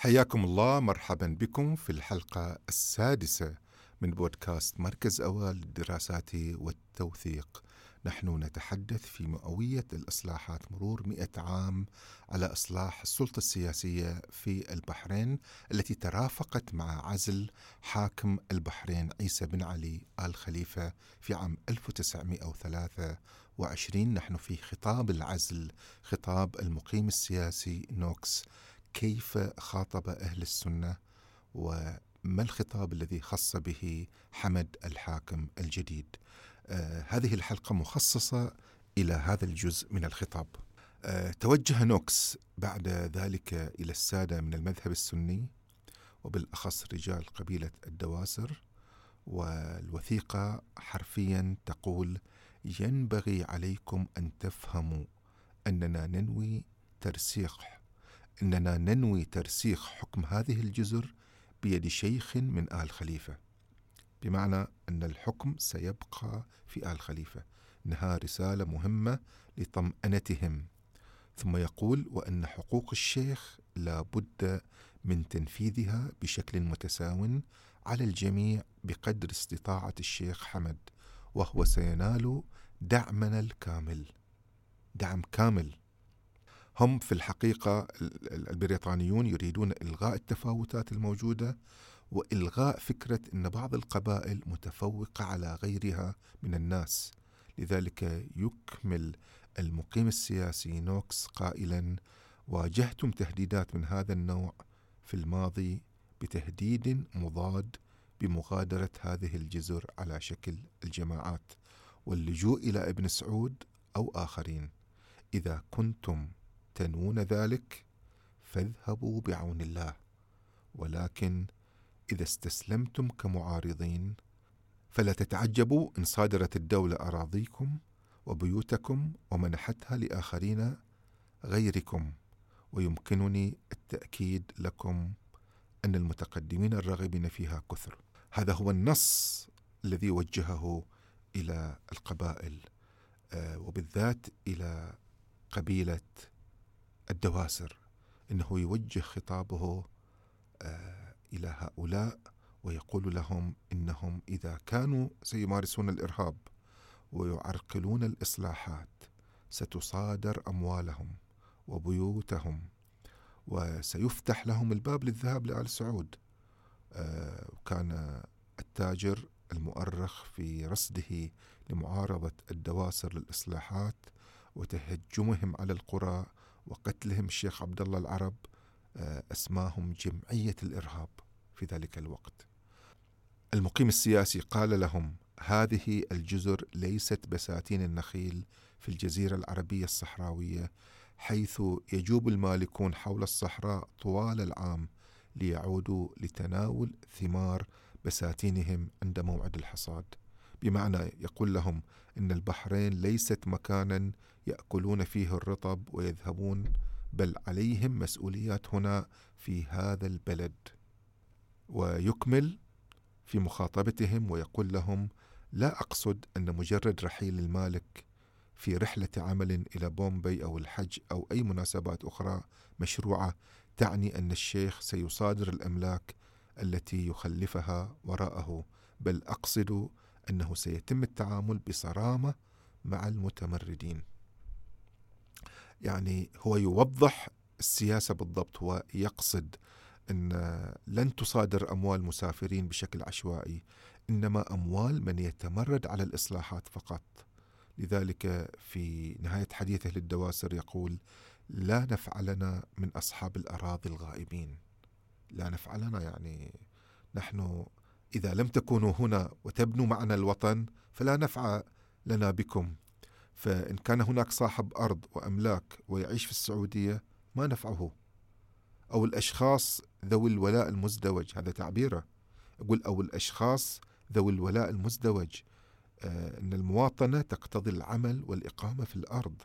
حياكم الله مرحبا بكم في الحلقة السادسة من بودكاست مركز أوال للدراسات والتوثيق. نحن نتحدث في مئوية الإصلاحات مرور مئة عام على إصلاح السلطة السياسية في البحرين التي ترافقت مع عزل حاكم البحرين عيسى بن علي آل خليفة في عام 1923 نحن في خطاب العزل خطاب المقيم السياسي نوكس. كيف خاطب أهل السنة وما الخطاب الذي خص به حمد الحاكم الجديد؟ آه هذه الحلقة مخصصة إلى هذا الجزء من الخطاب. آه توجه نوكس بعد ذلك إلى السادة من المذهب السني وبالأخص رجال قبيلة الدواسر والوثيقة حرفيا تقول ينبغي عليكم أن تفهموا أننا ننوي ترسيخ إننا ننوي ترسيخ حكم هذه الجزر بيد شيخ من آل خليفة. بمعنى أن الحكم سيبقى في آل خليفة. انها رسالة مهمة لطمأنتهم. ثم يقول وأن حقوق الشيخ لا بد من تنفيذها بشكل متساو على الجميع بقدر استطاعة الشيخ حمد وهو سينال دعمنا الكامل. دعم كامل. هم في الحقيقة البريطانيون يريدون إلغاء التفاوتات الموجودة وإلغاء فكرة أن بعض القبائل متفوقة على غيرها من الناس. لذلك يكمل المقيم السياسي نوكس قائلا واجهتم تهديدات من هذا النوع في الماضي بتهديد مضاد بمغادرة هذه الجزر على شكل الجماعات واللجوء إلى ابن سعود أو آخرين. إذا كنتم تنوون ذلك فاذهبوا بعون الله. ولكن إذا استسلمتم كمعارضين فلا تتعجبوا إن صادرت الدولة أراضيكم وبيوتكم ومنحتها لآخرين غيركم. ويمكنني التأكيد لكم أن المتقدمين الراغبين فيها كثر. هذا هو النص الذي وجهه إلى القبائل آه، وبالذات إلى قبيلة الدواسر إنه يوجه خطابه آه، إلى هؤلاء ويقول لهم إنهم إذا كانوا سيمارسون الإرهاب ويعرقلون الإصلاحات ستصادر أموالهم وبيوتهم وسيفتح لهم الباب للذهاب لآل سعود. آه، وكان التاجر المؤرخ في رصده لمعارضة الدواسر للإصلاحات وتهجمهم على القرى وقتلهم الشيخ عبد الله العرب آه، أسماهم جمعية الإرهاب في ذلك الوقت. المقيم السياسي قال لهم: هذه الجزر ليست بساتين النخيل في الجزيرة العربية الصحراوية حيث يجوب المالكون حول الصحراء طوال العام ليعودوا لتناول ثمار بساتينهم عند موعد الحصاد. بمعنى يقول لهم إن البحرين ليست مكانا يأكلون فيه الرطب ويذهبون بل عليهم مسؤوليات هنا في هذا البلد. ويكمل في مخاطبتهم ويقول لهم لا أقصد أن مجرد رحيل المالك في رحلة عمل إلى بومبي أو الحج أو أي مناسبات أخرى مشروعة تعني أن الشيخ سيصادر الأملاك التي يخلفها وراءه بل أقصد إنه سيتم التعامل بصرامة مع المتمردين. يعني هو يوضح السياسة بالضبط هو يقصد إن لن تصادر أموال مسافرين بشكل عشوائي إنما أموال من يتمرد على الإصلاحات فقط. لذلك في نهاية حديثه للدواسر يقول: لا نفعلنا من أصحاب الأراضي الغائبين. لا نفعلنا يعني نحن إذا لم تكونوا هنا وتبنوا معنا الوطن فلا نفع لنا بكم. فإن كان هناك صاحب أرض وأملاك ويعيش في السعودية ما نفعه. أو الأشخاص ذوي الولاء المزدوج هذا تعبيره. يقول أو الأشخاص ذوي الولاء المزدوج آه أن المواطنة تقتضي العمل والإقامة في الأرض.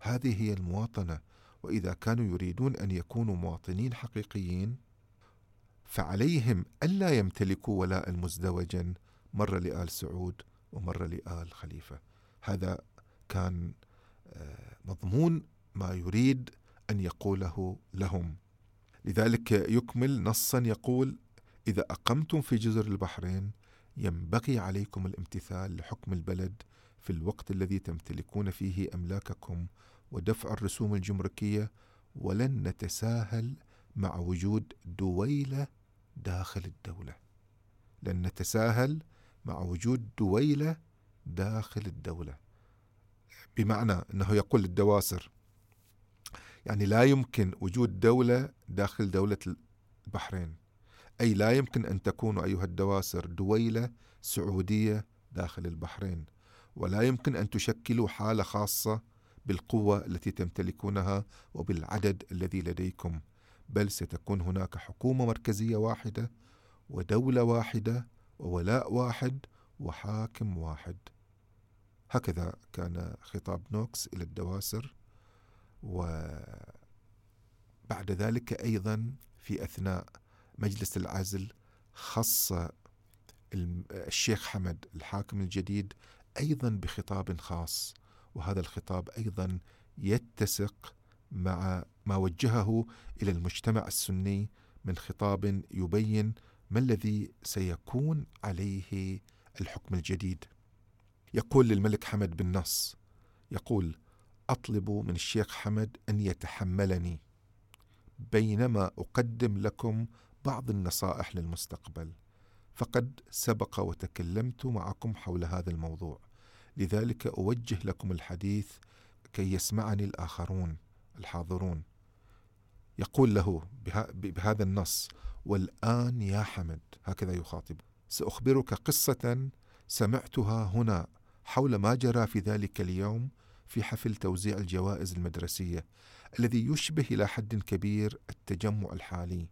هذه هي المواطنة. وإذا كانوا يريدون أن يكونوا مواطنين حقيقيين فعليهم ألا يمتلكوا ولاء مزدوجا مرة لآل سعود ومرة لآل خليفة. هذا كان آه، مضمون ما يريد أن يقوله لهم. لذلك يكمل نصا يقول إذا أقمتم في جزر البحرين ينبغي عليكم الامتثال لحكم البلد في الوقت الذي تمتلكون فيه أملاككم ودفع الرسوم الجمركية ولن نتساهل مع وجود دويلة داخل الدولة. لن نتساهل مع وجود دويلة داخل الدولة. بمعنى أنه يقول الدواسر يعني لا يمكن وجود دولة داخل دولة البحرين. أي لا يمكن أن تكون أيها الدواسر دويلة سعودية داخل البحرين. ولا يمكن أن تشكلوا حالة خاصة بالقوة التي تمتلكونها وبالعدد الذي لديكم. بل ستكون هناك حكومة مركزية واحدة ودولة واحدة وولاء واحد وحاكم واحد. هكذا كان خطاب نوكس إلى الدواسر وبعد ذلك أيضا في أثناء مجلس العزل خص الشيخ حمد الحاكم الجديد أيضا بخطاب خاص وهذا الخطاب أيضا يتسق مع ما وجهه إلى المجتمع السني من خطاب يبين ما الذي سيكون عليه الحكم الجديد. يقول للملك حمد بالنص يقول أطلب من الشيخ حمد أن يتحملني. بينما أقدم لكم بعض النصائح للمستقبل فقد سبق وتكلمت معكم حول هذا الموضوع. لذلك أوجه لكم الحديث كي يسمعني الآخرون. الحاضرون. يقول له بهذا النص والآن يا حمد. هكذا يخاطب. سأخبرك قصة سمعتها هنا حول ما جرى في ذلك اليوم في حفل توزيع الجوائز المدرسية الذي يشبه إلى حد كبير التجمع الحالي.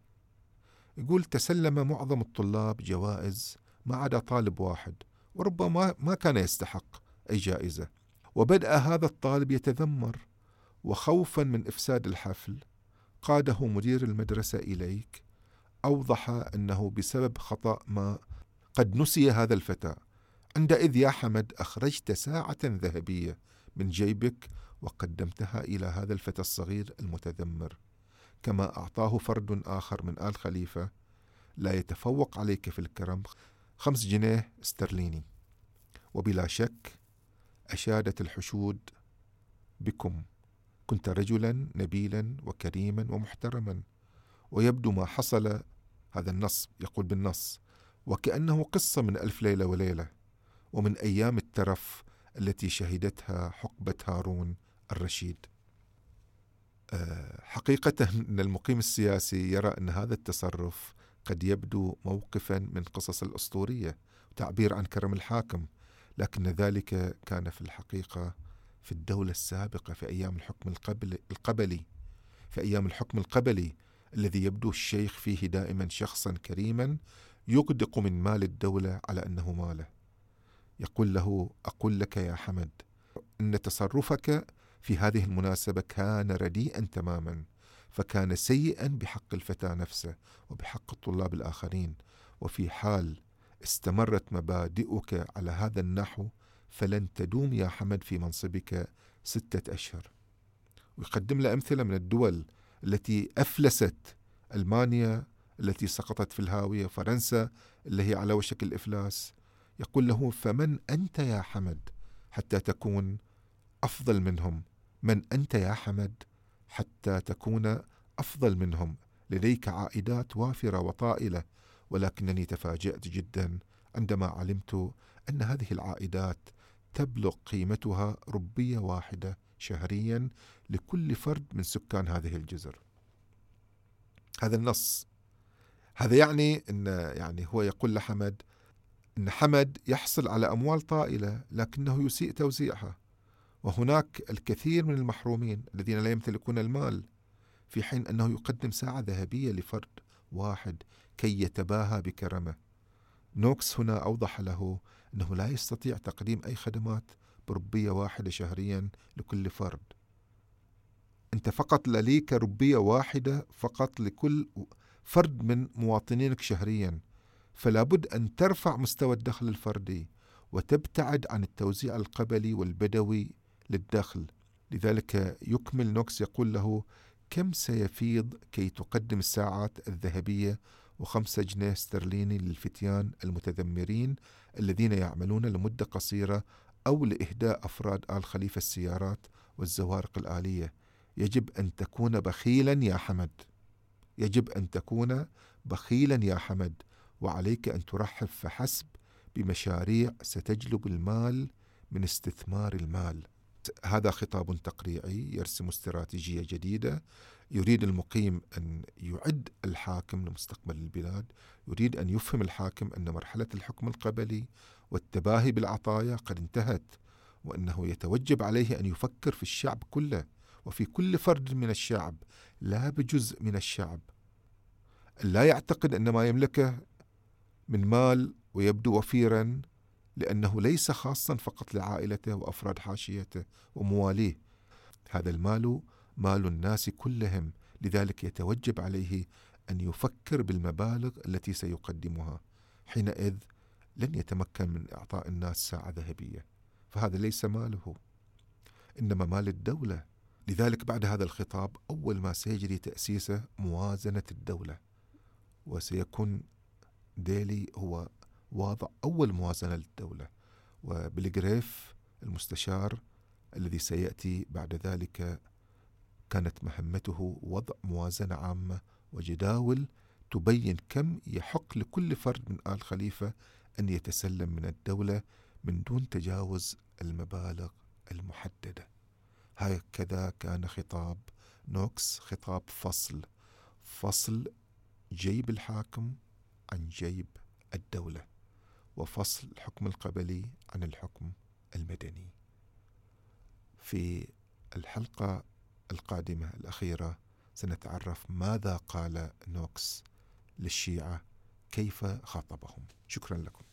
يقول تسلم معظم الطلاب جوائز ما عدا طالب واحد وربما ما كان يستحق أي جائزة وبدأ هذا الطالب يتذمر وخوفا من إفساد الحفل قاده مدير المدرسة إليك أوضح أنه بسبب خطأ ما قد نسي هذا الفتى. عندئذ يا حمد أخرجت ساعة ذهبية من جيبك وقدمتها إلى هذا الفتى الصغير المتذمر. كما أعطاه فرد آخر من آل خليفة لا يتفوق عليك في الكرم. خمس جنيه استرليني. وبلا شك أشادت الحشود بكم. كنت رجلا نبيلا وكريما ومحترما ويبدو ما حصل هذا النص يقول بالنص وكأنه قصة من ألف ليلة وليلة ومن أيام الترف التي شهدتها حقبة هارون الرشيد. آه، حقيقة إن المقيم السياسي يرى إن هذا التصرف قد يبدو موقفا من قصص الأسطورية تعبير عن كرم الحاكم لكن ذلك كان في الحقيقة في الدولة السابقة في أيام الحكم القبلي القبلي في أيام الحكم القبلي الذي يبدو الشيخ فيه دائما شخصا كريما يغدق من مال الدولة على أنه ماله. يقول له أقول لك يا حمد إن تصرفك في هذه المناسبة كان رديئا تماما فكان سيئا بحق الفتى نفسه وبحق الطلاب الآخرين وفي حال استمرت مبادئك على هذا النحو فلن تدوم يا حمد في منصبك ستة أشهر. ويقدم له أمثلة من الدول التي أفلست ألمانيا التي سقطت في الهاوية فرنسا اللي هي على وشك الإفلاس. يقول له فمن أنت يا حمد حتى تكون أفضل منهم؟ من أنت يا حمد حتى تكون أفضل منهم؟ لديك عائدات وافرة وطائلة ولكنني تفاجأت جدا عندما علمت أن هذه العائدات تبلغ قيمتها ربية واحدة شهريا لكل فرد من سكان هذه الجزر. هذا النص. هذا يعني إن يعني هو يقول لحمد أن حمد يحصل على أموال طائلة لكنه يسيء توزيعها. وهناك الكثير من المحرومين الذين لا يمتلكون المال في حين أنه يقدم ساعة ذهبية لفرد واحد كي يتباهى بكرمه. نوكس هنا أوضح له أنه لا يستطيع تقديم أي خدمات بربية واحدة شهريا لكل فرد. أنت فقط لديك ربية واحدة فقط لكل فرد من مواطنينك شهريا. فلا بد أن ترفع مستوى الدخل الفردي وتبتعد عن التوزيع القبلي والبدوي للدخل. لذلك يكمل نوكس يقول له كم سيفيض كي تقدم الساعات الذهبية وخمسة جنيه استرليني للفتيان المتذمرين الذين يعملون لمدة قصيرة أو لإهداء أفراد آل خليفة السيارات والزوارق الآلية. يجب أن تكون بخيلا يا حمد. يجب أن تكون بخيلا يا حمد وعليك أن ترحب فحسب بمشاريع ستجلب المال من استثمار المال. هذا خطاب تقريعي يرسم استراتيجية جديدة يريد المقيم أن يعد الحاكم لمستقبل البلاد يريد أن يفهم الحاكم أن مرحلة الحكم القبلي والتباهي بالعطايا قد انتهت وأنه يتوجب عليه أن يفكر في الشعب كله وفي كل فرد من الشعب لا بجزء من الشعب. لا يعتقد أن ما يملكه من مال ويبدو وفيرا لأنه ليس خاصا فقط لعائلته وأفراد حاشيته ومواليه. هذا المال مال الناس كلهم لذلك يتوجب عليه أن يفكر بالمبالغ التي سيقدمها حينئذ لن يتمكن من إعطاء الناس ساعة ذهبية فهذا ليس ماله إنما مال الدولة. لذلك بعد هذا الخطاب أول ما سيجري تأسيسه موازنة الدولة وسيكون ديلي هو واضع أول موازنة للدولة وبلغريف المستشار الذي سيأتي بعد ذلك كانت مهمته وضع موازنة عامة وجداول تبين كم يحق لكل فرد من آل خليفة أن يتسلم من الدولة من دون تجاوز المبالغ المحددة. هكذا كان خطاب نوكس خطاب فصل. فصل جيب الحاكم عن جيب الدولة وفصل الحكم القبلي عن الحكم المدني. في الحلقة القادمة الأخيرة سنتعرف ماذا قال نوكس للشيعة كيف خاطبهم. شكرا لكم.